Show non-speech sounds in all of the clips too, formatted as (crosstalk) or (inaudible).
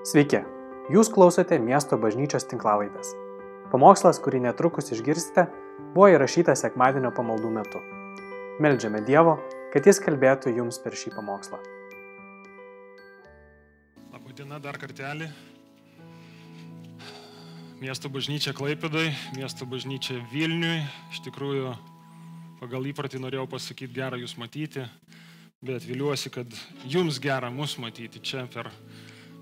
Sveiki, jūs klausote miesto bažnyčios tinklavaitės. Pamokslas, kurį netrukus išgirsite, buvo įrašytas sekmadienio pamaldų metu. Meldžiame Dievo, kad Jis kalbėtų jums per šį pamokslą. Labadiena dar kartelį. Miesto bažnyčia Klaipėdai, miesto bažnyčia Vilniui. Iš tikrųjų, pagal įpratį norėjau pasakyti gerą jūs matyti, bet viliuosi, kad jums gera mus matyti čia per,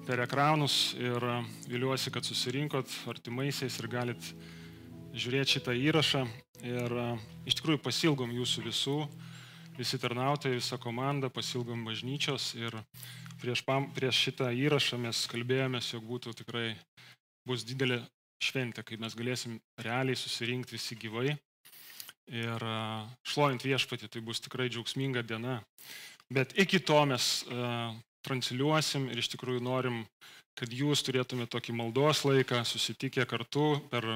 per ekranus ir viliuosi, kad susirinkot artimaisiais ir galit žiūrėti šitą įrašą. Ir iš tikrųjų pasilgom jūsų visų, visi tarnautojai, visa komanda, pasilgom bažnyčios ir prieš, pam, prieš šitą įrašą mes kalbėjomės, jog būtų tikrai bus didelė šventė, kai mes galėsim realiai susirinkti visi gyvai ir šlovint viešpatį, tai bus tikrai džiaugsminga diena. Bet iki to mes transliuosim ir iš tikrųjų norim, kad jūs turėtumėte tokį maldos laiką, susitikę kartu per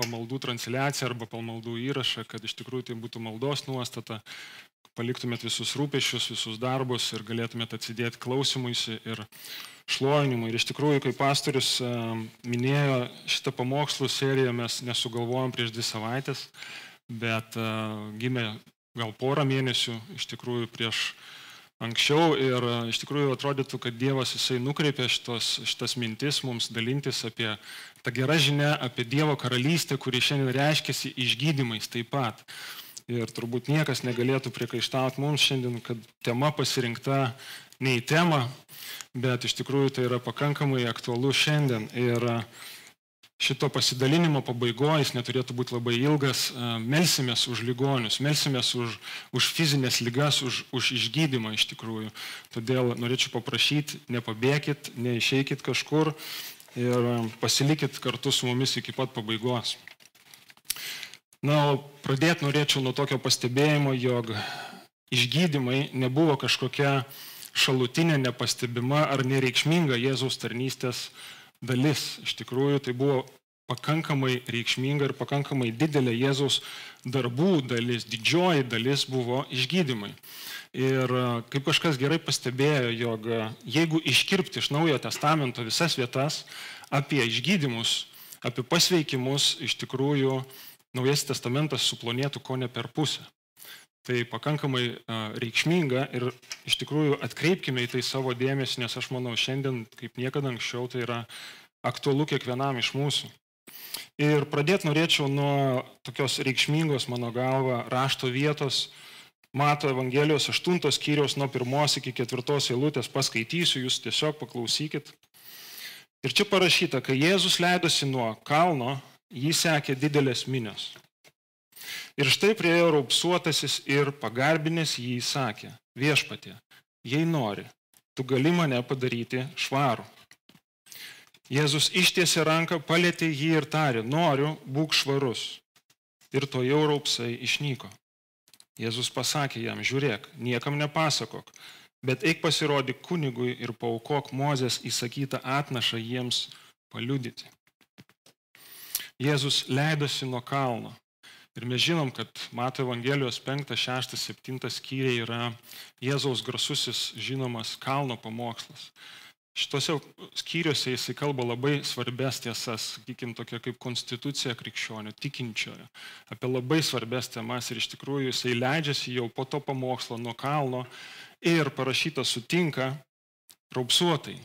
pamaldų transliaciją arba pamaldų įrašą, kad iš tikrųjų tai būtų maldos nuostata, paliktumėt visus rūpešius, visus darbus ir galėtumėt atsidėti klausimuisi ir šlovinimui. Ir iš tikrųjų, kaip pastorius minėjo, šitą pamokslų seriją mes nesugalvojom prieš dvi savaitės, bet gimė gal porą mėnesių iš tikrųjų prieš anksčiau ir iš tikrųjų atrodytų, kad Dievas jisai nukreipė šitos, šitas mintis mums dalintis apie tą gerą žinę, apie Dievo karalystę, kuri šiandien reiškiasi išgydymais taip pat. Ir turbūt niekas negalėtų priekaištauti mums šiandien, kad tema pasirinkta ne į temą, bet iš tikrųjų tai yra pakankamai aktualu šiandien. Ir šito pasidalinimo pabaigoje jis neturėtų būti labai ilgas. Melsimės už ligonius, melsimės už, už fizinės lygas, už, už išgydymą iš tikrųjų. Todėl norėčiau paprašyti, nepabėkit, neišeikit kažkur ir pasilikit kartu su mumis iki pat pabaigos. Na, o pradėti norėčiau nuo tokio pastebėjimo, jog išgydymai nebuvo kažkokia šalutinė, nepastebima ar nereikšminga Jėzaus tarnystės dalis. Iš tikrųjų, tai buvo pakankamai reikšminga ir pakankamai didelė Jėzaus darbų dalis, didžioji dalis buvo išgydymai. Ir kaip kažkas gerai pastebėjo, jog jeigu iškirpti iš Naujojo testamento visas vietas apie išgydymus, apie pasveikimus, iš tikrųjų Naujasis testamentas suplonėtų ko ne per pusę. Tai pakankamai reikšminga ir iš tikrųjų atkreipkime į tai savo dėmesį, nes aš manau šiandien, kaip niekada anksčiau, tai yra aktualu kiekvienam iš mūsų. Ir pradėti norėčiau nuo tokios reikšmingos, mano galva, rašto vietos. Mato Evangelijos 8 skyriaus nuo 1 iki 4 eilutės paskaitysiu, jūs tiesiog paklausykit. Ir čia parašyta, kai Jėzus leidosi nuo kalno, jį sekė didelės minios. Ir štai priejo raupsuotasis ir pagarbinės jį įsakė, viešpatė, jei nori, tu gali mane padaryti švarų. Jėzus ištiesė ranką, palėtė jį ir tarė, noriu, būk švarus. Ir to jau raupsai išnyko. Jėzus pasakė jam, žiūrėk, niekam nepasakok, bet eik pasirodyk kunigui ir paukok Mozės įsakytą atnašą jiems paliudyti. Jėzus leidosi nuo kalno. Ir mes žinom, kad Mato Evangelijos 5, 6, 7 skyriai yra Jėzaus grasusis žinomas kalno pamokslas. Šitose skyriuose jisai kalba labai svarbės tiesas, sakykime, tokia kaip konstitucija krikščionių, tikinčiojo, apie labai svarbės temas ir iš tikrųjų jisai leidžiasi jau po to pamokslo nuo kalno ir parašyta sutinka raupsuotai.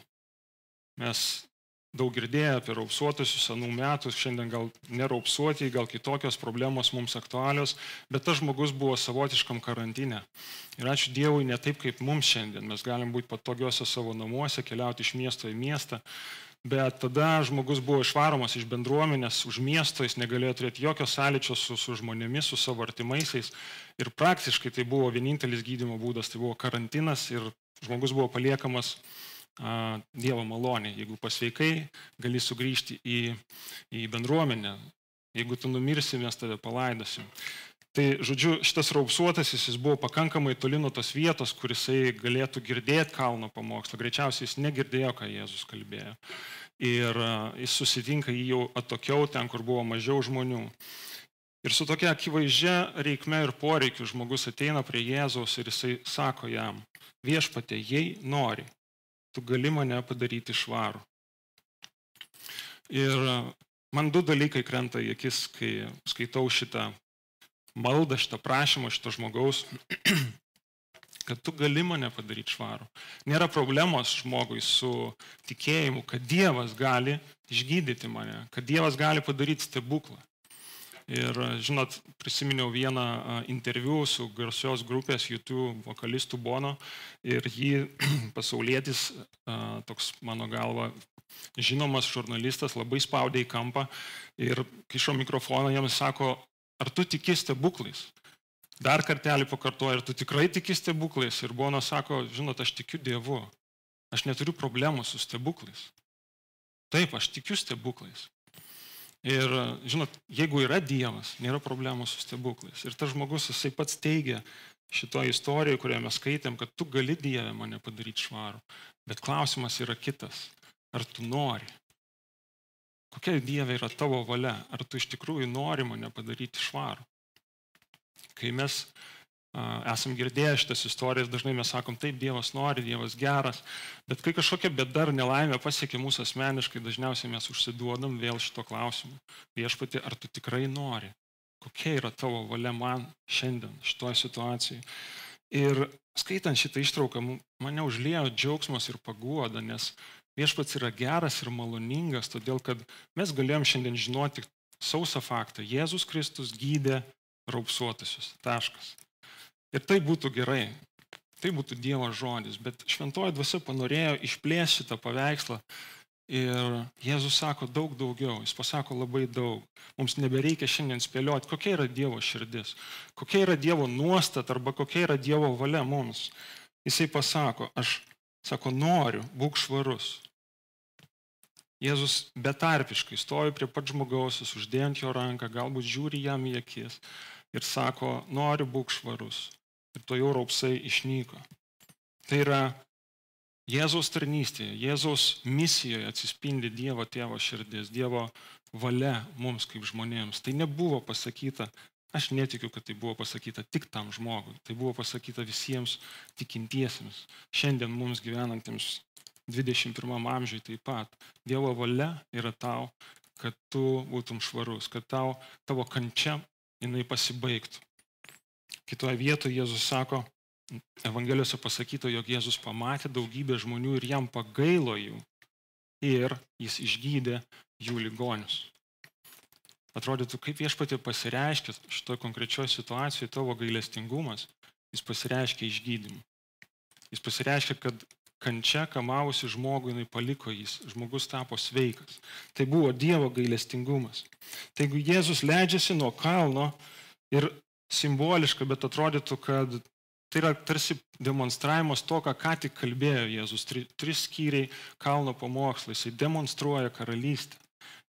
Mes daug girdėję apie raupsuotusius senų metų, šiandien gal neraupsuoti, gal kitokios problemos mums aktualios, bet tas žmogus buvo savotiškam karantinė. Ir ačiū Dievui, ne taip kaip mums šiandien. Mes galim būti patogiuose savo namuose, keliauti iš miesto į miestą. Bet tada žmogus buvo išvaromas iš bendruomenės, už miesto, jis negalėjo turėti jokio sąlyčio su, su žmonėmis, su savo artimaisiais. Ir praktiškai tai buvo vienintelis gydimo būdas, tai buvo karantinas ir žmogus buvo paliekamas Dievo malonė. Jeigu pasveikai, gali sugrįžti į, į bendruomenę. Jeigu tu numirsi, mes tave palaidosim. Tai, žodžiu, šitas raupsuotasis, jis buvo pakankamai toli nuo tos vietos, kur jisai galėtų girdėti kalno pamokslą. Greičiausiai jis negirdėjo, ką Jėzus kalbėjo. Ir jis susitinka jį jau atokiau, ten, kur buvo mažiau žmonių. Ir su tokia akivaizdžia reikme ir poreikiu žmogus ateina prie Jėzaus ir jisai sako jam, viešpatė, jei nori, tu gali mane padaryti švarų. Ir man du dalykai krenta į akis, kai skaitau šitą maldą, šitą prašymą šito žmogaus, (clears throat) kad tu gali mane padaryti švarų. Nėra problemos žmogui su tikėjimu, kad Dievas gali išgydyti mane, kad Dievas gali padaryti stebuklą. Ir, žinot, prisiminiau vieną interviu su garsios grupės YouTube vokalistų Bono ir jį (clears throat) pasaulietis, toks mano galva, žinomas žurnalistas labai spaudė į kampą ir kišo mikrofoną jam sako, ar tu tiki stebuklais? Dar kartelį pakartoja, ar tu tikrai tiki stebuklais? Ir Bono sako, žinot, aš tikiu Dievu, aš neturiu problemų su stebuklais. Taip, aš tikiu stebuklais. Ir, žinot, jeigu yra Dievas, nėra problemų su stebuklais. Ir tas žmogus, jisai pats teigia šitoje istorijoje, kurioje mes skaitėm, kad tu gali Dievę mane padaryti švarų. Bet klausimas yra kitas. Ar tu nori? Kokia Dievė yra tavo valia? Ar tu iš tikrųjų nori mane padaryti švarų? Kai mes esam girdėję šitas istorijas, dažnai mes sakom, taip, Dievas nori, Dievas geras, bet kai kažkokia bėda ar nelaimė pasiekia mūsų asmeniškai, dažniausiai mes užsiduodam vėl šito klausimu. Viešpati, ar tu tikrai nori? Kokia yra tavo valia man šiandien šitoje situacijoje? Ir skaitant šitą ištrauką, mane užlėjo džiaugsmas ir paguoda, nes viešpats yra geras ir maloningas, todėl kad mes galėjom šiandien žinoti sausą faktą. Jėzus Kristus gydė raupsuotusius. Taškas. Ir tai būtų gerai. Tai būtų Dievo žodis. Bet šventoji dvasia panorėjo išplėsti šitą paveikslą. Ir Jėzus sako daug daugiau, jis pasako labai daug. Mums nebereikia šiandien spėlioti, kokia yra Dievo širdis, kokia yra Dievo nuostata arba kokia yra Dievo valia mums. Jisai pasako, aš, sako, noriu, būk švarus. Jėzus betarpiškai stovi prie pat žmogaus, uždėjant jo ranką, galbūt žiūri jam į akis ir sako, noriu būk švarus ir to jau raupsai išnyko. Tai yra Jėzaus tarnystėje, Jėzaus misijoje atsispindi Dievo tėvo širdis, Dievo valia mums kaip žmonėms. Tai nebuvo pasakyta, aš netikiu, kad tai buvo pasakyta tik tam žmogui, tai buvo pasakyta visiems tikintiesiems, šiandien mums gyvenantiems 21 amžiui taip pat. Dievo valia yra tau, kad tu būtum švarus, kad tau, tavo kančia jinai pasibaigtų. Kitoje vietoje Jėzus sako, Evangelijose pasakyta, jog Jėzus pamatė daugybę žmonių ir jam pagailo jų. Ir jis išgydė jų ligonius. Atrodytų, kaip viešpatė pasireiškia šitoje konkrečioje situacijoje tavo gailestingumas, jis pasireiškia išgydymu. Jis pasireiškia, kad kančia kamavusi žmogui jinai paliko jis, žmogus tapo sveikas. Tai buvo Dievo gailestingumas. Taigi Jėzus leidžiasi nuo kalno ir simboliška, bet atrodytų, kad tai yra tarsi demonstravimas to, ką ką tik kalbėjo Jėzus. Tri, tris skyriai kalno pamokslai, jisai demonstruoja karalystę.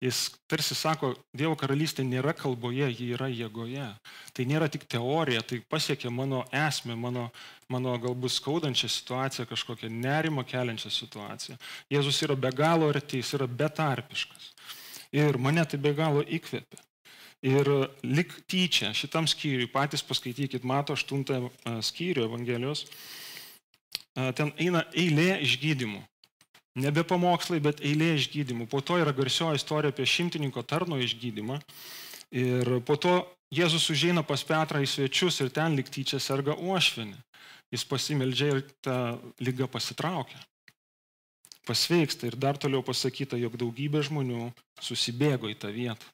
Jis tarsi sako, Dievo karalystė nėra kalboje, ji yra jėgoje. Tai nėra tik teorija, tai pasiekia mano esmę, mano, mano galbūt skaudančią situaciją, kažkokią nerimą keliančią situaciją. Jėzus yra be galo arti, jis yra betarpiškas. Ir mane tai be galo įkvėpia. Ir lik tyčia šitam skyriui, patys paskaitykit, mato aštuntą skyrių Evangelijos, ten eina eilė išgydymų. Nebe pamokslai, bet eilė išgydymų. Po to yra garsioji istorija apie šimtininko tarno išgydymą. Ir po to Jėzus užeina pas Petrą į svečius ir ten liktyčia serga uošvinė. Jis pasimeldžia ir ta lyga pasitraukia. Pasveiksta ir dar toliau pasakyta, jog daugybė žmonių susibėgo į tą vietą.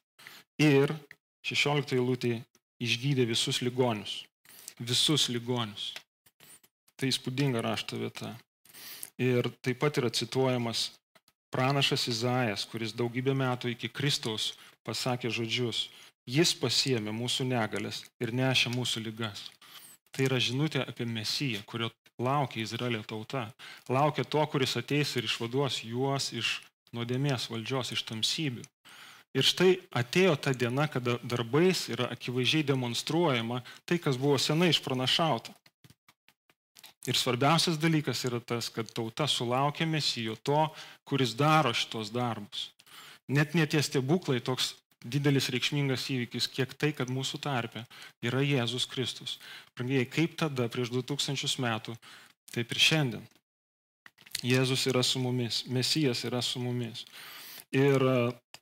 Ir 16 eilutė išgydė visus ligonius. Visus ligonius. Tai įspūdinga rašto vieta. Ir taip pat yra cituojamas pranašas Izaijas, kuris daugybę metų iki Kristaus pasakė žodžius. Jis pasiemė mūsų negalės ir nešė mūsų lygas. Tai yra žinutė apie Mesiją, kurio laukia Izraelio tauta. Laukia to, kuris ateis ir išvaduos juos iš nuodėmės valdžios, iš tamsybių. Ir štai atėjo ta diena, kada darbais yra akivaizdžiai demonstruojama tai, kas buvo senai išpranašauta. Ir svarbiausias dalykas yra tas, kad tauta sulaukė mesijo to, kuris daro šitos darbus. Net netie stebuklai toks didelis reikšmingas įvykis, kiek tai, kad mūsų tarpe yra Jėzus Kristus. Pradėjai kaip tada, prieš 2000 metų, taip ir šiandien. Jėzus yra su mumis, Mesijas yra su mumis. Ir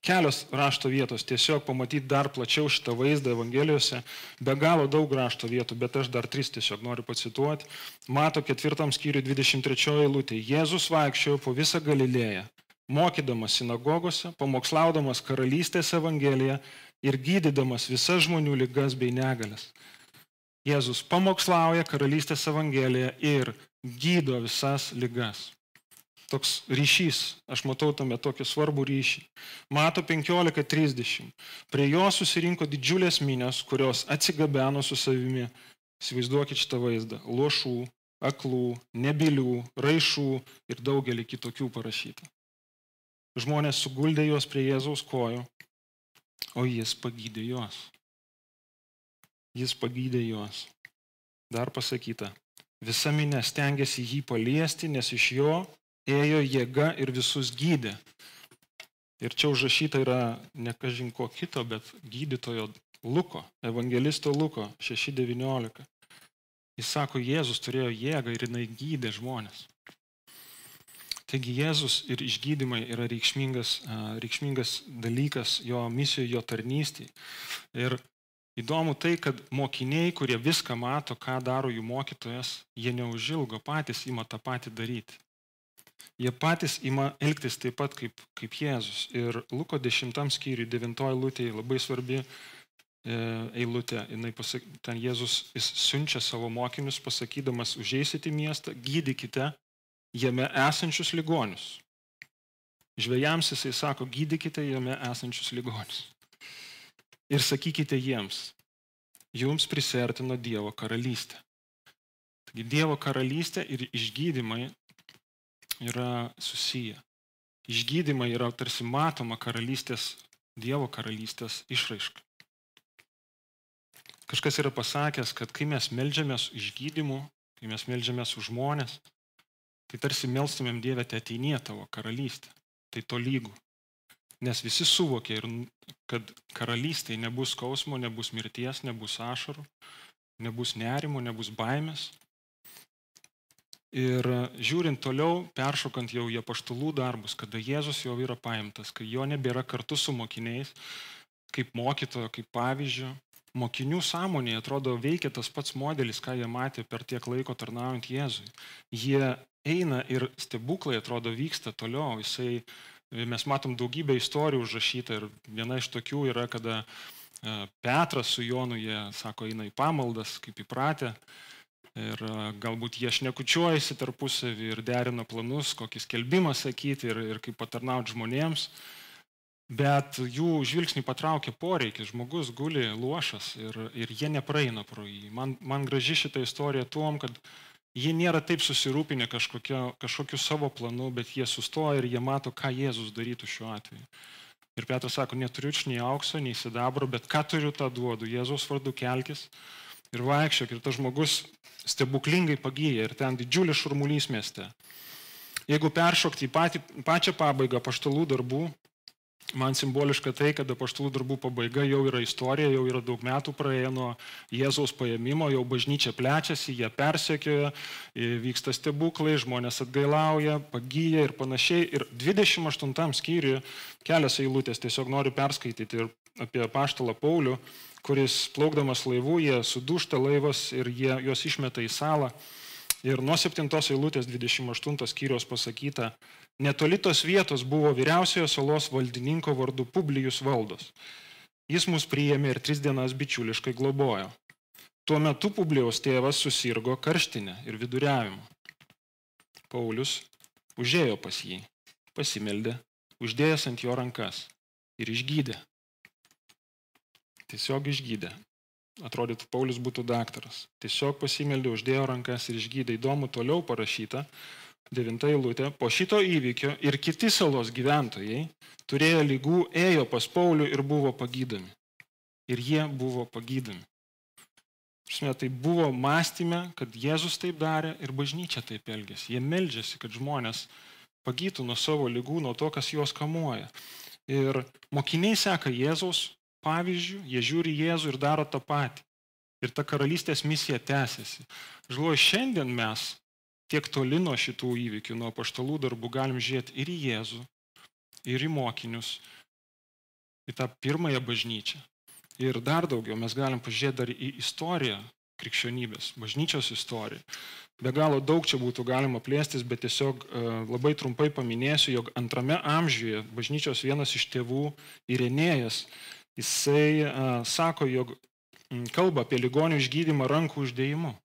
kelios rašto vietos, tiesiog pamatyti dar plačiau šitą vaizdą Evangelijose, be galo daug rašto vietų, bet aš dar tris tiesiog noriu pacituoti. Mato ketvirtam skyriui 23 eilutė. Jėzus vaikščiojo po visą Galilėją, mokydamas sinagogose, pamokslaudamas karalystės Evangeliją ir gydydamas visas žmonių lygas bei negalės. Jėzus pamokslauja karalystės Evangeliją ir gydo visas lygas toks ryšys, aš matau tame tokį svarbų ryšį. Mato 15.30. Prie jo susirinko didžiulės minios, kurios atsigabeno su savimi. Įsivaizduokit šitą vaizdą. Lošų, aklų, nebilių, raišų ir daugelį kitokių parašyta. Žmonės suguldė juos prie Jėzaus kojų, o jis pagydė juos. Jis pagydė juos. Dar pasakyta, visa minė stengiasi jį paliesti, nes iš jo ėjo jėga ir visus gydė. Ir čia užrašyta yra ne kažin ko kito, bet gydytojo Luko, evangelisto Luko 6.19. Jis sako, Jėzus turėjo jėgą ir jinai gydė žmonės. Taigi Jėzus ir išgydymai yra reikšmingas, reikšmingas dalykas jo misijoje, jo tarnystėje. Ir įdomu tai, kad mokiniai, kurie viską mato, ką daro jų mokytojas, jie neužilgo patys ima tą patį daryti jie patys ima elgtis taip pat kaip, kaip Jėzus. Ir Luko 10 skyriui 9 eilutė labai svarbi e, eilutė. Pasak, ten Jėzus jis siunčia savo mokinius pasakydamas, užeisit į miestą, gydykite jame esančius ligonius. Žvėjams jisai sako, gydykite jame esančius ligonius. Ir sakykite jiems, jums prisertino Dievo karalystė. Taigi Dievo karalystė ir išgydymai yra susiję. Išgydymai yra tarsi matoma karalystės, Dievo karalystės išraiška. Kažkas yra pasakęs, kad kai mes melžiamės išgydymu, kai mes melžiamės už žmonės, tai tarsi melstumėm Dievę, te ateinie tavo karalystė. Tai to lygų. Nes visi suvokia, ir, kad karalystėje nebus skausmo, nebus mirties, nebus ašarų, nebus nerimo, nebus baimės, Ir žiūrint toliau, peršokant jau į apaštalų darbus, kada Jėzus jau yra paimtas, kai jo nebėra kartu su mokiniais, kaip mokytojo, kaip pavyzdžio, mokinių sąmonėje atrodo veikia tas pats modelis, ką jie matė per tiek laiko tarnaujant Jėzui. Jie eina ir stebuklai atrodo vyksta toliau. Jisai, mes matom daugybę istorijų užrašytą ir viena iš tokių yra, kada e, Petras su Jonu, jie sako, eina į pamaldas, kaip įpratę ir galbūt jie šnekučiuojasi tarpusavį ir derina planus, kokį skelbimą sakyti ir, ir kaip patarnauti žmonėms. Bet jų žvilgsnį patraukia poreikis, žmogus guli luošas ir, ir jie nepraeina pro jį. Man, man graži šitą istoriją tuom, kad jie nėra taip susirūpinę kažkokio, kažkokiu savo planu, bet jie sustoja ir jie mato, ką Jėzus darytų šiuo atveju. Ir Petras sako, neturiu nei aukso, nei sidabro, bet ką turiu, tą duodu. Jėzaus vardu kelkis ir vaikščiok. Ir tas žmogus stebuklingai pagyja ir ten didžiulis šurmulys mieste. Jeigu peršokti į patį, pačią pabaigą paštalų darbų, man simboliška tai, kad paštalų darbų pabaiga jau yra istorija, jau yra daug metų praėję nuo Jėzaus paėmimo, jau bažnyčia plečiasi, jie persekioja, vyksta stebuklai, žmonės atgailauja, pagyja ir panašiai. Ir 28 skyriui kelias eilutės tiesiog noriu perskaityti ir apie paštalą Paulių kuris plaukdamas laivu, jie sudūšta laivas ir jie juos išmeta į salą. Ir nuo 7 eilutės 28 skyrios pasakyta, netoli tos vietos buvo vyriausiojo salos valdininko vardu Publijus valdos. Jis mus priėmė ir tris dienas bičiuliškai globojo. Tuo metu Publijaus tėvas susirgo karštinę ir viduriavimu. Paulius užėjo pas jį, pasimeldė, uždėjęs ant jo rankas ir išgydė. Tiesiog išgydė. Atrodytų, Paulius būtų daktaras. Tiesiog pasimeldė, uždėjo rankas ir išgydė. Įdomu toliau parašyta, devinta eilutė. Po šito įvykio ir kiti salos gyventojai turėjo lygų, ėjo pas Paulių ir buvo pagydomi. Ir jie buvo pagydomi. Prasme, tai buvo mąstymė, kad Jėzus taip darė ir bažnyčia taip elgėsi. Jie meldžiasi, kad žmonės pagytų nuo savo lygų, nuo to, kas juos kamuoja. Ir mokiniai seka Jėzaus pavyzdžių, jie žiūri Jėzų ir daro tą patį. Ir ta karalystės misija tęsiasi. Žinau, šiandien mes tiek toli nuo šitų įvykių, nuo paštalų darbų galim žiūrėti ir į Jėzų, ir į mokinius, į tą pirmąją bažnyčią. Ir dar daugiau mes galim pažiūrėti dar į istoriją krikščionybės, bažnyčios istoriją. Be galo daug čia būtų galima plėstis, bet tiesiog e, labai trumpai paminėsiu, jog antrame amžiuje bažnyčios vienas iš tėvų, Irenėjas, jisai e, sako, jog kalba apie ligonių išgydymą rankų uždėjimu.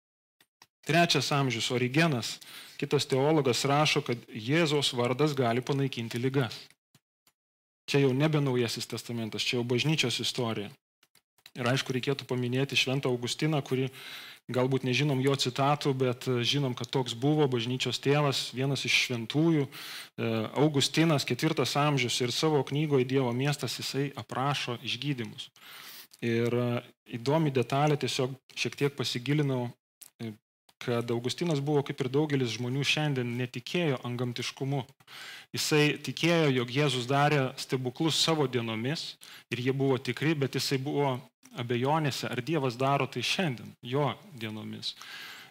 Trečias amžius, Origenas, kitas teologas rašo, kad Jėzaus vardas gali panaikinti lygas. Čia jau nebe naujasis testamentas, čia jau bažnyčios istorija. Ir aišku, reikėtų paminėti Šventą Augustiną, kurį galbūt nežinom jo citatų, bet žinom, kad toks buvo bažnyčios tėvas, vienas iš šventųjų. E, Augustinas, ketvirtas amžius ir savo knygoje Dievo miestas jisai aprašo išgydymus. Ir e, įdomi detalė, tiesiog šiek tiek pasigilinau, e, kad Augustinas buvo kaip ir daugelis žmonių šiandien netikėjo angamtiškumu. Jisai tikėjo, jog Jėzus darė stebuklus savo dienomis ir jie buvo tikri, bet jisai buvo abejonėse, ar Dievas daro tai šiandien, jo dienomis.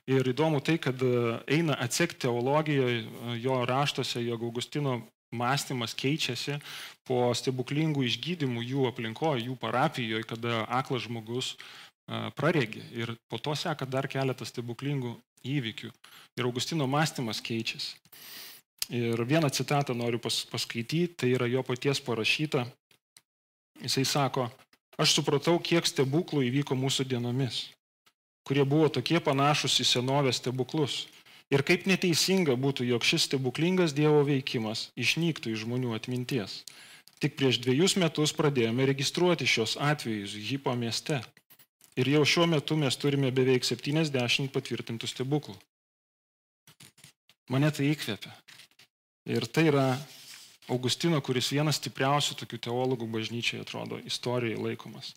Ir įdomu tai, kad e, eina atsekti teologijoje, e, jo raštuose, jog Augustino mąstymas keičiasi po stebuklingų išgydymų jų aplinkoje, jų parapijoje, kada aklas žmogus e, praregi. Ir po to seka dar keletas stebuklingų įvykių. Ir Augustino mąstymas keičiasi. Ir vieną citatą noriu pas, paskaityti, tai yra jo paties parašyta. Jisai sako, Aš supratau, kiek stebuklų įvyko mūsų dienomis, kurie buvo tokie panašus į senovės stebuklus. Ir kaip neteisinga būtų, jog šis stebuklingas Dievo veikimas išnyktų iš žmonių atminties. Tik prieš dviejus metus pradėjome registruoti šios atvejus Hypo mieste. Ir jau šiuo metu mes turime beveik 70 patvirtintų stebuklų. Mane tai įkvėpia. Ir tai yra Augustino, kuris vienas stipriausių tokių teologų bažnyčiai atrodo istorijoje laikomas.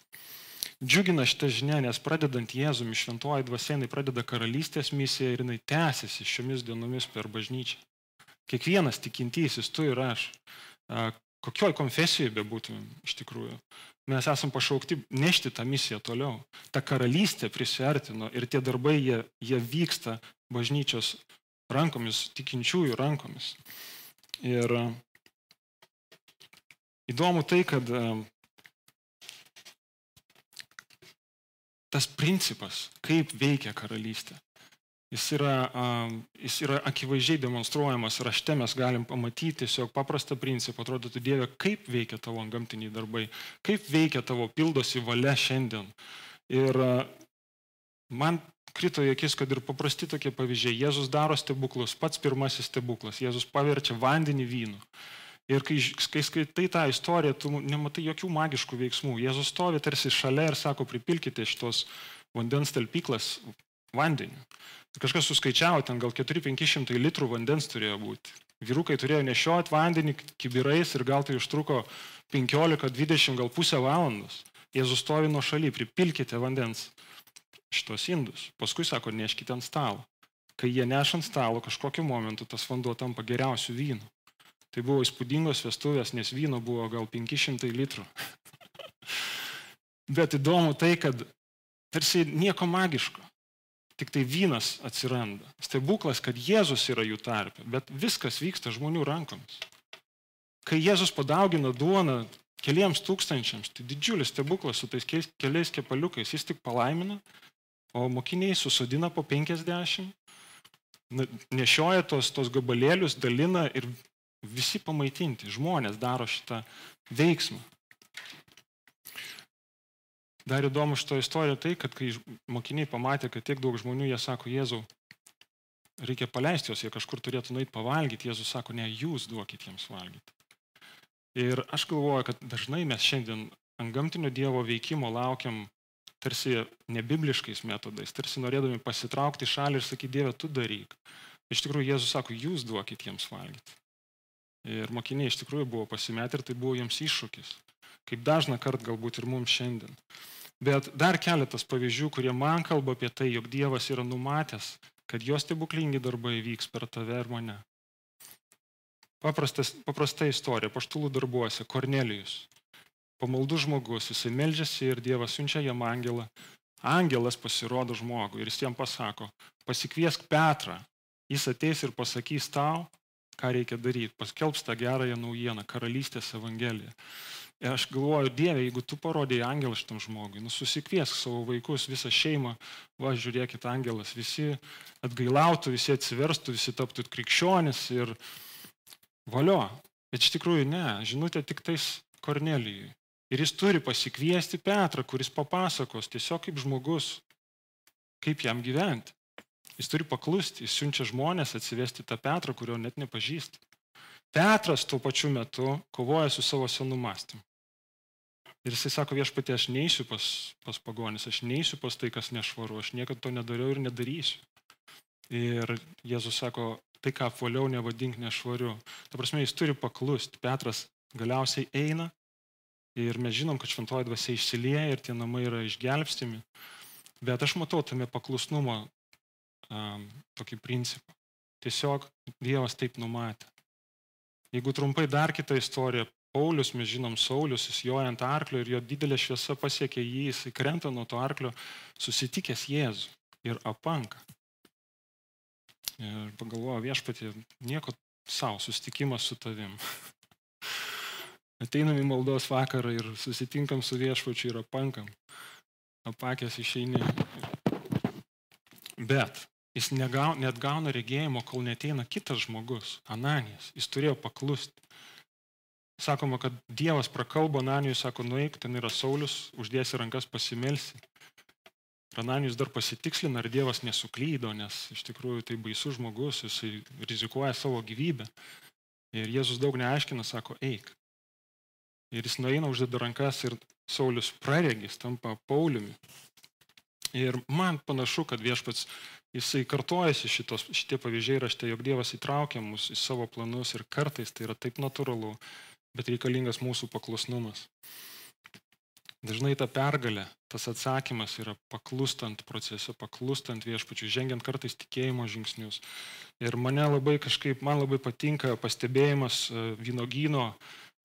Džiugina šitą žinią, nes pradedant Jėzumi šventuoji dvasienai pradeda karalystės misiją ir jinai tęsiasi šiomis dienomis per bažnyčią. Kiekvienas tikintysis, tu ir aš, kokioj konfesijoje bebūtumėm iš tikrųjų, mes esam pašaukti nešti tą misiją toliau. Ta karalystė prisartino ir tie darbai, jie, jie vyksta bažnyčios rankomis, tikinčiųjų rankomis. Ir Įdomu tai, kad tas principas, kaip veikia karalystė, jis yra, jis yra akivaizdžiai demonstruojamas rašte, mes galim pamatyti tiesiog paprastą principą, atrodytų Dieve, kaip veikia tavo gamtiniai darbai, kaip veikia tavo pildosi valia šiandien. Ir man krito į akis, kad ir paprasti tokie pavyzdžiai. Jėzus daro stebuklus, pats pirmasis stebuklas. Jėzus paverčia vandenį vynu. Ir kai, kai skaitai tą istoriją, tu nematai jokių magiškų veiksmų. Jėzus stovi tarsi šalia ir sako, pripilkite šitos vandens talpyklas vandeniu. Kažkas suskaičiavo, ten gal 4-500 litrų vandens turėjo būti. Vyrukai turėjo nešioti vandenį kibirais ir gal tai užtruko 15-20, gal pusę valandos. Jėzus stovi nuo šaly, pripilkite vandens šitos indus. Paskui sako, neškite ant stalo. Kai jie neša ant stalo, kažkokiu momentu tas vanduo tampa geriausiu vynu. Tai buvo įspūdingos vestuvės, nes vyno buvo gal 500 litrų. (laughs) Bet įdomu tai, kad tarsi nieko magiško. Tik tai vynas atsiranda. Stebuklas, kad Jėzus yra jų tarpe, bet viskas vyksta žmonių rankomis. Kai Jėzus padaugino duoną keliems tūkstančiams, tai didžiulis stebuklas su tais keliais kepaliukais, jis tik palaimina, o mokiniai susodina po 50, nešioja tos, tos gabalėlius, dalina ir Visi pamaitinti, žmonės daro šitą veiksmą. Dar įdomu šito istorija tai, kad kai mokiniai pamatė, kad tiek daug žmonių, jie sako, Jėzau, reikia paleisti juos, jie kažkur turėtų nueiti pavalgyti. Jėzus sako, ne, jūs duokit jiems valgyti. Ir aš galvoju, kad dažnai mes šiandien ant gamtinio Dievo veikimo laukiam tarsi nebibliškais metodais, tarsi norėdami pasitraukti šalį ir sakyti, Dieve, tu daryk. Iš tikrųjų, Jėzus sako, jūs duokit jiems valgyti. Ir mokiniai iš tikrųjų buvo pasimetę ir tai buvo jiems iššūkis. Kaip dažna kart galbūt ir mums šiandien. Bet dar keletas pavyzdžių, kurie man kalba apie tai, jog Dievas yra numatęs, kad jos stebuklingi darbai vyks per tave ir mane. Paprastas, paprasta istorija, paštulų darbuose, Kornelijus. Pamaldų žmogus, jisai melžiasi ir Dievas siunčia jam angelą. Angelas pasirodo žmogui ir jis jam pasako, pasikviesk Petrą, jis ateis ir pasakys tau, ką reikia daryti. Paskelbs tą gerąją naujieną, karalystės evangeliją. Ir aš galvoju, Dieve, jeigu tu parodėjai angelą šitam žmogui, nu susikviesk savo vaikus, visą šeimą, va, žiūrėkit, angelas, visi atgailautų, visi atsiverstų, visi taptų krikščionis ir valio. Bet iš tikrųjų ne, žinutė tik tais Kornelijui. Ir jis turi pasikviesti Petrą, kuris papasakos tiesiog kaip žmogus, kaip jam gyventi. Jis turi paklusti, jis siunčia žmonės atsivesti tą Petrą, kurio net nepažįsta. Petras tuo pačiu metu kovoja su savo senu mąstymu. Ir jisai sako, viešpatie, aš neįsiu pas, pas pagonis, aš neįsiu pas tai, kas nešvaru, aš niekada to nedariau ir nedarysiu. Ir Jėzus sako, tai ką apvaliau nevadink nešvariu. Ta prasme, jis turi paklusti. Petras galiausiai eina ir mes žinom, kad šventoji dvasia išsilieja ir tie namai yra išgelbstimi. Bet aš matau tame paklusnumo um, tokį principą. Tiesiog Dievas taip numatė. Jeigu trumpai dar kitą istoriją, Paulius, mes žinom, Saulius, jis joja ant arklio ir jo didelė šviesa pasiekia jį, jis krenta nuo to arklio, susitikęs Jėzų ir apanka. Ir pagalvoja viešpatį, nieko savo, susitikimas su tavim. (laughs) Ateinam į maldos vakarą ir susitinkam su viešpačiu ir apankam. Apakęs išeini. Bet jis negauna, net gauna regėjimo, kol neteina kitas žmogus, Ananijas. Jis turėjo paklusti. Sakoma, kad Dievas prakalbo Ananijui, sako, nueik, ten yra Saulis, uždėsi rankas pasimelsi. Ananijus dar pasitikslina, ar Dievas nesuklydo, nes iš tikrųjų tai baisus žmogus, jisai rizikuoja savo gyvybę. Ir Jėzus daug neaiškina, sako, eik. Ir jis nueina, uždeda rankas ir Saulis praregis, tampa Pauliumi. Ir man panašu, kad viešpats, jisai kartojasi šitos, šitie pavyzdžiai rašte, jog Dievas įtraukia mus į savo planus ir kartais tai yra taip natūralu, bet reikalingas mūsų paklusnumas. Dažnai ta pergalė, tas atsakymas yra paklustant procese, paklustant viešpačiu, žengiant kartais tikėjimo žingsnius. Ir mane labai kažkaip, man labai patinka pastebėjimas e, vynogyno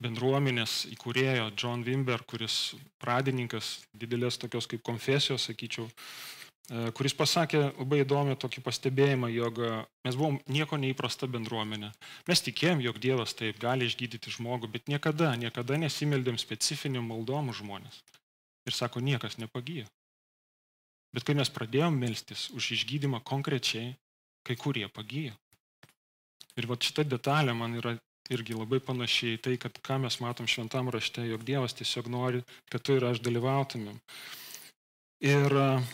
bendruomenės įkūrėjo John Wimber, kuris pradininkas didelės tokios kaip konfesijos, sakyčiau, E, kuris pasakė labai įdomią tokį pastebėjimą, jog e, mes buvom nieko neįprasta bendruomenė. Mes tikėjom, jog Dievas taip gali išgydyti žmogų, bet niekada, niekada nesimeldėm specifiniam maldom žmonės. Ir sako, niekas nepagyjo. Bet kai mes pradėjom melstis už išgydymą konkrečiai, kai kurie pagyjo. Ir va šita detalė man yra irgi labai panašiai tai, kad ką mes matom šventam rašte, jog Dievas tiesiog nori, kad tu ir aš dalyvautumėm. Ir uh,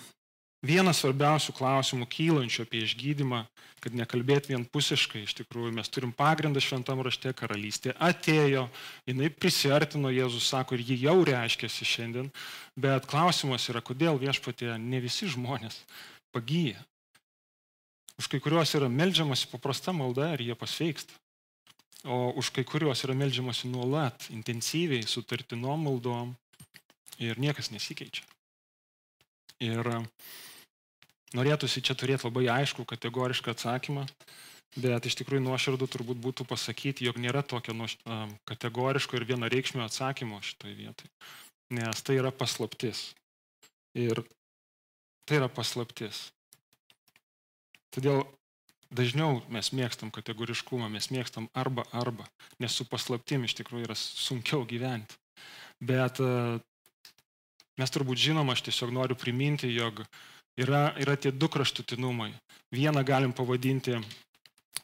Vienas svarbiausių klausimų kylančių apie išgydymą, kad nekalbėt vienpusiškai, iš tikrųjų mes turim pagrindą šventam rašte, karalystė atėjo, jinai prisartino, Jėzus sako, ir ji jau reiškiasi šiandien, bet klausimas yra, kodėl viešpatė ne visi žmonės pagyja. Už kai kuriuos yra melžiamasi paprasta malda ir jie pasveiksta. O už kai kuriuos yra melžiamasi nuolat, intensyviai, sutartinom maldom ir niekas nesikeičia. Ir Norėtųsi čia turėti labai aišku, kategorišką atsakymą, bet iš tikrųjų nuoširdų turbūt būtų pasakyti, jog nėra tokio kategoriško ir vienareikšmio atsakymo šitoje vietoje. Nes tai yra paslaptis. Ir tai yra paslaptis. Todėl dažniau mes mėgstam kategoriškumą, mes mėgstam arba arba, nes su paslaptim iš tikrųjų yra sunkiau gyventi. Bet mes turbūt žinom, aš tiesiog noriu priminti, jog yra, yra tie du kraštutinumai. Vieną galim pavadinti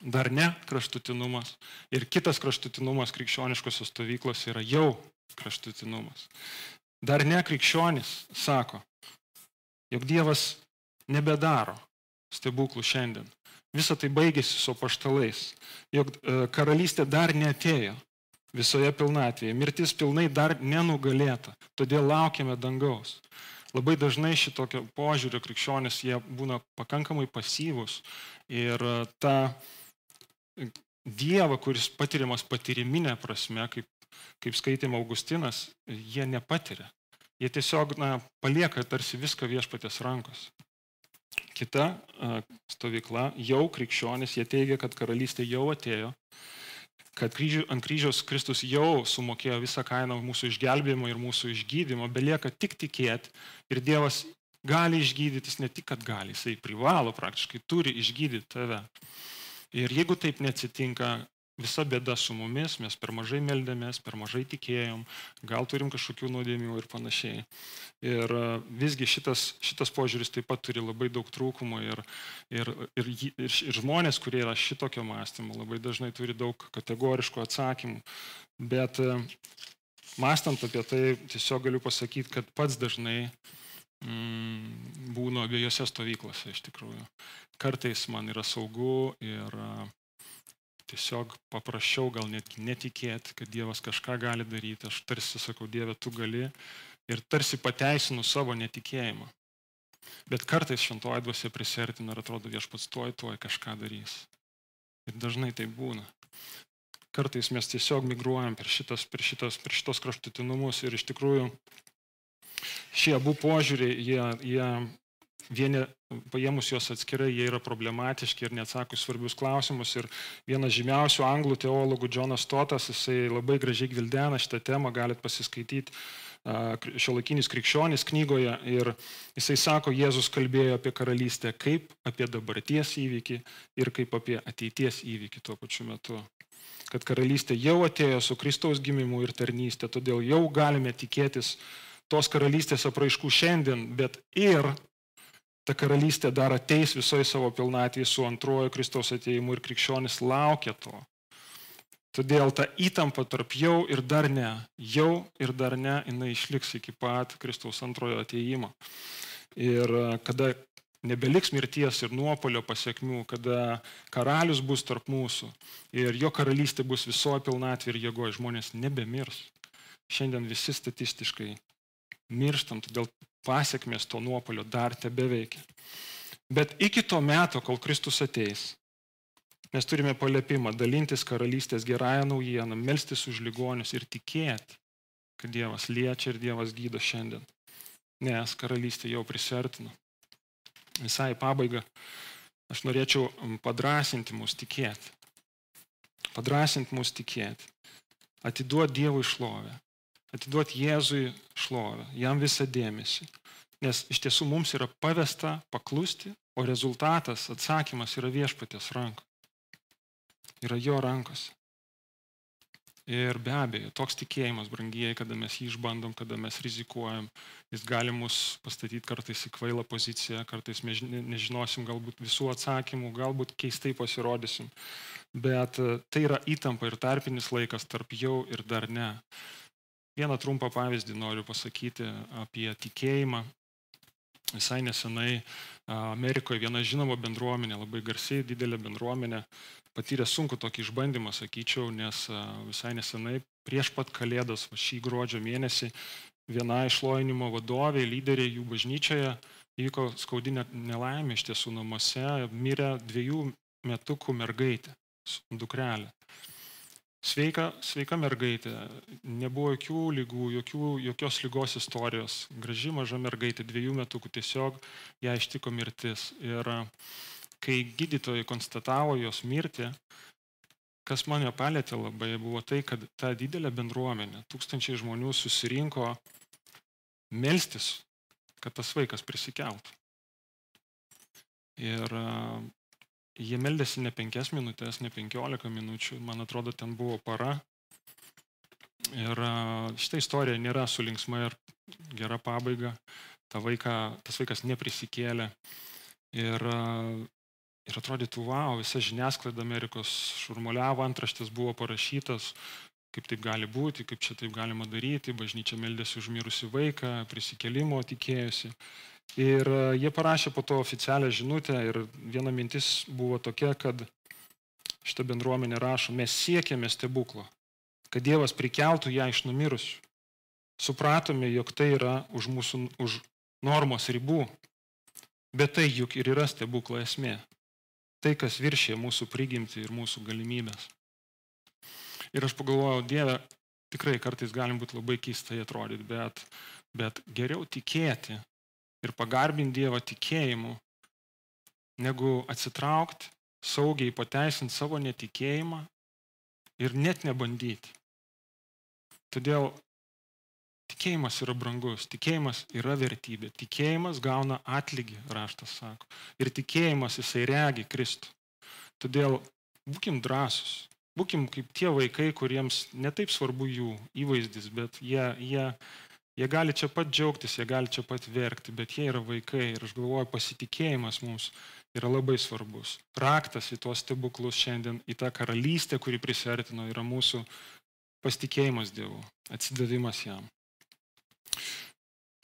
dar ne kraštutinumas ir kitas kraštutinumas krikščioniškosios stovyklos yra jau kraštutinumas. Dar ne krikščionis sako, jog Dievas nebedaro stebuklų šiandien. Visa tai baigėsi su paštalais, jog e, karalystė dar netėjo visoje pilnatvėje, mirtis pilnai dar nenugalėta, todėl laukiame dangaus. Labai dažnai šitokio požiūrio krikščionis jie būna pakankamai pasyvus ir e, tą Dievą, kuris patiriamas patyriminė prasme, kaip, kaip skaitėm Augustinas, jie nepatiria. Jie tiesiog na, palieka tarsi viską viešpatės rankos. Kita uh, stovykla, jau krikščionis, jie teigia, kad karalystė jau atėjo, kad kryžių, ant kryžiaus Kristus jau sumokėjo visą kainą mūsų išgelbėjimo ir mūsų išgydymo, belieka tik tikėti ir Dievas gali išgydyti, jis ne tik, kad gali, jisai privalo praktiškai, turi išgydyti tave. Ir jeigu taip neatsitinka, visa bėda su mumis, mes per mažai meldėmės, per mažai tikėjom, gal turim kažkokių nuodėmių ir panašiai. Ir e, visgi šitas, šitas požiūris taip pat turi labai daug trūkumų ir, ir, ir, ir, ir žmonės, kurie yra šitokio mąstymo, labai dažnai turi daug kategoriškų atsakymų. Bet e, mąstant apie tai, tiesiog galiu pasakyti, kad pats dažnai mm, būnu abiejose stovyklose iš tikrųjų. Kartais man yra saugu ir uh, tiesiog paprašiau gal net netikėti, kad Dievas kažką gali daryti. Aš tarsi sakau, Dieve, tu gali ir tarsi pateisinu savo netikėjimą. Bet kartais šventoji dvasia prisertina ir atrodo viešpats tuoj, tuoj kažką darys. Ir dažnai tai būna. Kartais mes tiesiog migruojam per, šitas, per, šitas, per šitos kraštutinumus ir iš tikrųjų šie abu požiūriai, jie, jie vieni paėmus juos atskirai, jie yra problematiški ir neatsako svarbius klausimus. Ir vienas žymiausių anglų teologų, Jonas Totas, jisai labai gražiai gvildena šitą temą, galit pasiskaityti šiuolaikinis krikščionis knygoje ir jisai sako, Jėzus kalbėjo apie karalystę kaip apie dabarties įvykį ir kaip apie ateities įvykį tuo pačiu metu. Kad karalystė jau atėjo su Kristaus gimimu ir tarnystė, todėl jau galime tikėtis tos karalystės apraiškų šiandien, bet ir ta karalystė dar ateis visoje savo pilnatvėje su antrojo Kristaus ateimu ir krikščionis laukia to. Todėl ta įtampa tarp jau ir dar ne, jau ir dar ne, jinai išliks iki pat Kristaus antrojo ateimo. Ir e, kada nebeliks mirties ir nuopolio pasiekmių, kada karalius bus tarp mūsų ir jo karalystė bus visoje pilnatvė ir jėgoje, žmonės nebemirs. Šiandien visi statistiškai mirštam, todėl pasiekmes to nuopolio dar tebe veikia. Bet iki to meto, kol Kristus ateis, mes turime paliepimą dalintis karalystės gerąją naujieną, melstis už ligonius ir tikėti, kad Dievas liečia ir Dievas gydo šiandien. Nes karalystė jau prisertino. Visai pabaiga, aš norėčiau padrasinti mus tikėti. Padrasinti mus tikėti. Atiduoti Dievui šlovę atiduoti Jėzui šlovę, jam visą dėmesį. Nes iš tiesų mums yra pavesta paklusti, o rezultatas, atsakymas yra viešpatės ranko. Yra jo rankose. Ir be abejo, toks tikėjimas, brangieji, kada mes jį išbandom, kada mes rizikuojam, jis gali mus pastatyti kartais į kvailą poziciją, kartais mes nežinosim galbūt visų atsakymų, galbūt keistai pasirodysim. Bet e, tai yra įtampa ir tarpinis laikas tarp jau ir dar ne. Vieną trumpą pavyzdį noriu pasakyti apie tikėjimą. Visai nesenai Amerikoje viena žinoma bendruomenė, labai garsiai didelė bendruomenė, patyrė sunku tokį išbandymą, sakyčiau, nes visai nesenai prieš pat Kalėdas, šį gruodžio mėnesį, viena išlojinimo vadovė, lyderiai jų bažnyčioje įvyko skaudinė nelaimė iš tiesų namuose, mirė dviejų metukų mergaitė, dukrelė. Sveika, sveika mergaitė, nebuvo jokių lygų, jokių, jokios lygos istorijos. Graži maža mergaitė, dviejų metukų tiesiog ją ištiko mirtis. Ir kai gydytojai konstatavo jos mirtį, kas mane palėtė labai, buvo tai, kad ta didelė bendruomenė, tūkstančiai žmonių susirinko melstis, kad tas vaikas prisikeltų. Ir Jie meldėsi ne penkias minutės, ne penkiolika minučių, man atrodo, ten buvo para. Ir šitą istoriją nėra su linksma ir gera pabaiga. Ta vaiką, tas vaikas neprisikėlė. Ir, ir atrodytų, wow, visa žiniasklaida Amerikos šurmuliavo, antraštės buvo parašytas, kaip taip gali būti, kaip čia taip galima daryti, bažnyčia meldėsi už mirusį vaiką, prisikelimo tikėjusi. Ir e, jie parašė po to oficialią žinutę ir viena mintis buvo tokia, kad šitą bendruomenę rašo, mes siekėme stebuklo, kad Dievas prikeltų ją iš numirusių. Supratome, jog tai yra už mūsų už normos ribų, bet tai juk ir yra stebuklo esmė. Tai, kas viršė mūsų prigimti ir mūsų galimybės. Ir aš pagalvojau, Dieve, tikrai kartais galim būti labai keistai atrodyti, bet, bet geriau tikėti ir pagarbinti Dievą tikėjimu, negu atsitraukti, saugiai pateisinti savo netikėjimą ir net nebandyti. Todėl tikėjimas yra brangus, tikėjimas yra vertybė, tikėjimas gauna atlygį, raštas sako, ir tikėjimas jisai regi Kristų. Todėl būkim drąsus, Būkim kaip tie vaikai, kuriems netaip svarbu jų įvaizdis, bet jie, jie, jie gali čia pat džiaugtis, jie gali čia pat verkti, bet jie yra vaikai ir aš galvoju, pasitikėjimas mums yra labai svarbus. Raktas į tuos stebuklus šiandien, į tą karalystę, kuri prisertino, yra mūsų pasitikėjimas Dievu, atsidavimas jam.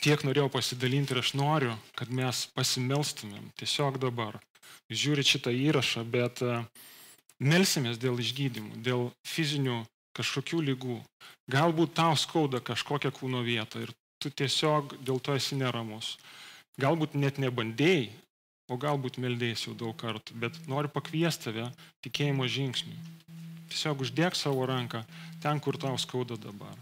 Tiek norėjau pasidalinti ir aš noriu, kad mes pasimelstumėm tiesiog dabar. Žiūrit šitą įrašą, bet uh, melsimės dėl išgydymų, dėl fizinių kažkokių lygų. Galbūt tau skauda kažkokią kūno vietą ir tu tiesiog dėl to esi neramus. Galbūt net nebandėjai, o galbūt meldėjai jau daug kartų, bet noriu pakviesti tave tikėjimo žingsniui. Tiesiog uždėk savo ranką ten, kur tau skauda dabar.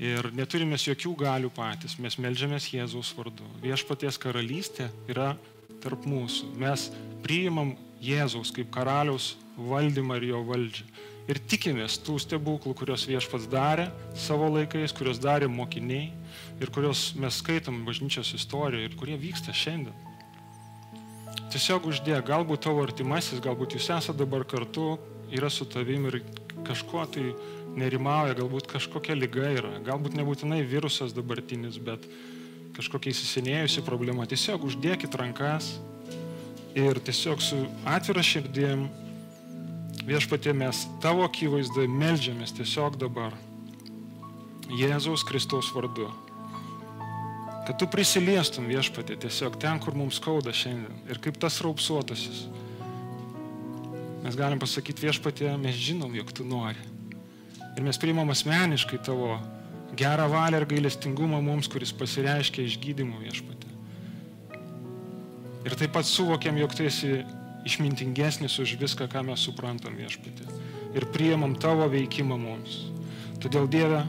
Ir neturime jokių galių patys, mes melžiamės Jėzaus vardu. Viešpaties karalystė yra tarp mūsų. Mes priimam Jėzaus kaip karaliaus valdymą ir jo valdžią. Ir tikimės tų stebuklų, kuriuos viešpats darė savo laikais, kuriuos darė mokiniai ir kuriuos mes skaitom bažnyčios istorijoje ir kurie vyksta šiandien. Tiesiog uždėk, galbūt tavo artimasis, galbūt jūs esate dabar kartu, yra su tavim ir kažkuo tai nerimauja, galbūt kažkokia lyga yra, galbūt nebūtinai virusas dabartinis, bet kažkokia įsisenėjusi problema. Tiesiog uždėkit rankas ir tiesiog su atvira širdim viešpatie mes tavo akivaizdoje melžiamės tiesiog dabar. Jėzaus Kristaus vardu. Kad tu prisiliestum viešpatė tiesiog ten, kur mums skauda šiandien. Ir kaip tas raupsuotasis. Mes galim pasakyti viešpatė, mes žinom, jog tu nori. Ir mes priimam asmeniškai tavo gerą valią ir gailestingumą mums, kuris pasireiškia išgydymu viešpatė. Ir taip pat suvokiam, jog tu esi išmintingesnis už viską, ką mes suprantam viešpatė. Ir priemam tavo veikimą mums. Todėl Dieve,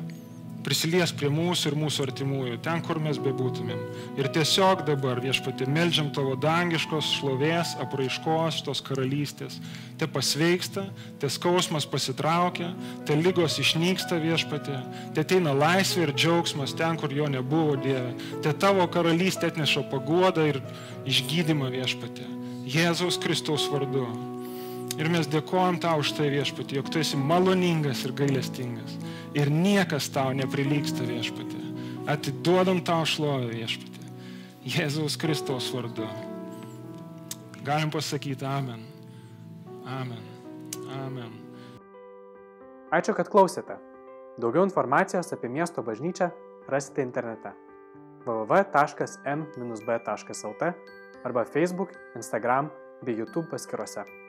prisilies prie mūsų ir mūsų artimųjų, ten, kur mes bebūtumėm. Ir tiesiog dabar viešpatė melžiam tavo dangiškos šlovės, apraiškos, tos karalystės. Te pasveiksta, te skausmas pasitraukia, te lygos išnyksta viešpatė, te ateina laisvė ir džiaugsmas ten, kur jo nebuvo Dieve. Te tavo karalystė atneša paguodą ir išgydymą viešpatė. Jėzaus Kristaus vardu. Ir mes dėkojam tau už tai viešpatį, jog tu esi maloningas ir gailestingas. Ir niekas tau neprilyksta viešpatį. Atiduodam tau šlovę viešpatį. Jėzaus Kristaus vardu. Galim pasakyti Amen. Amen. Amen. Ačiū, kad klausėte. Daugiau informacijos apie miesto bažnyčią rasite internete www.m-b.lt arba Facebook, Instagram bei YouTube paskiruose.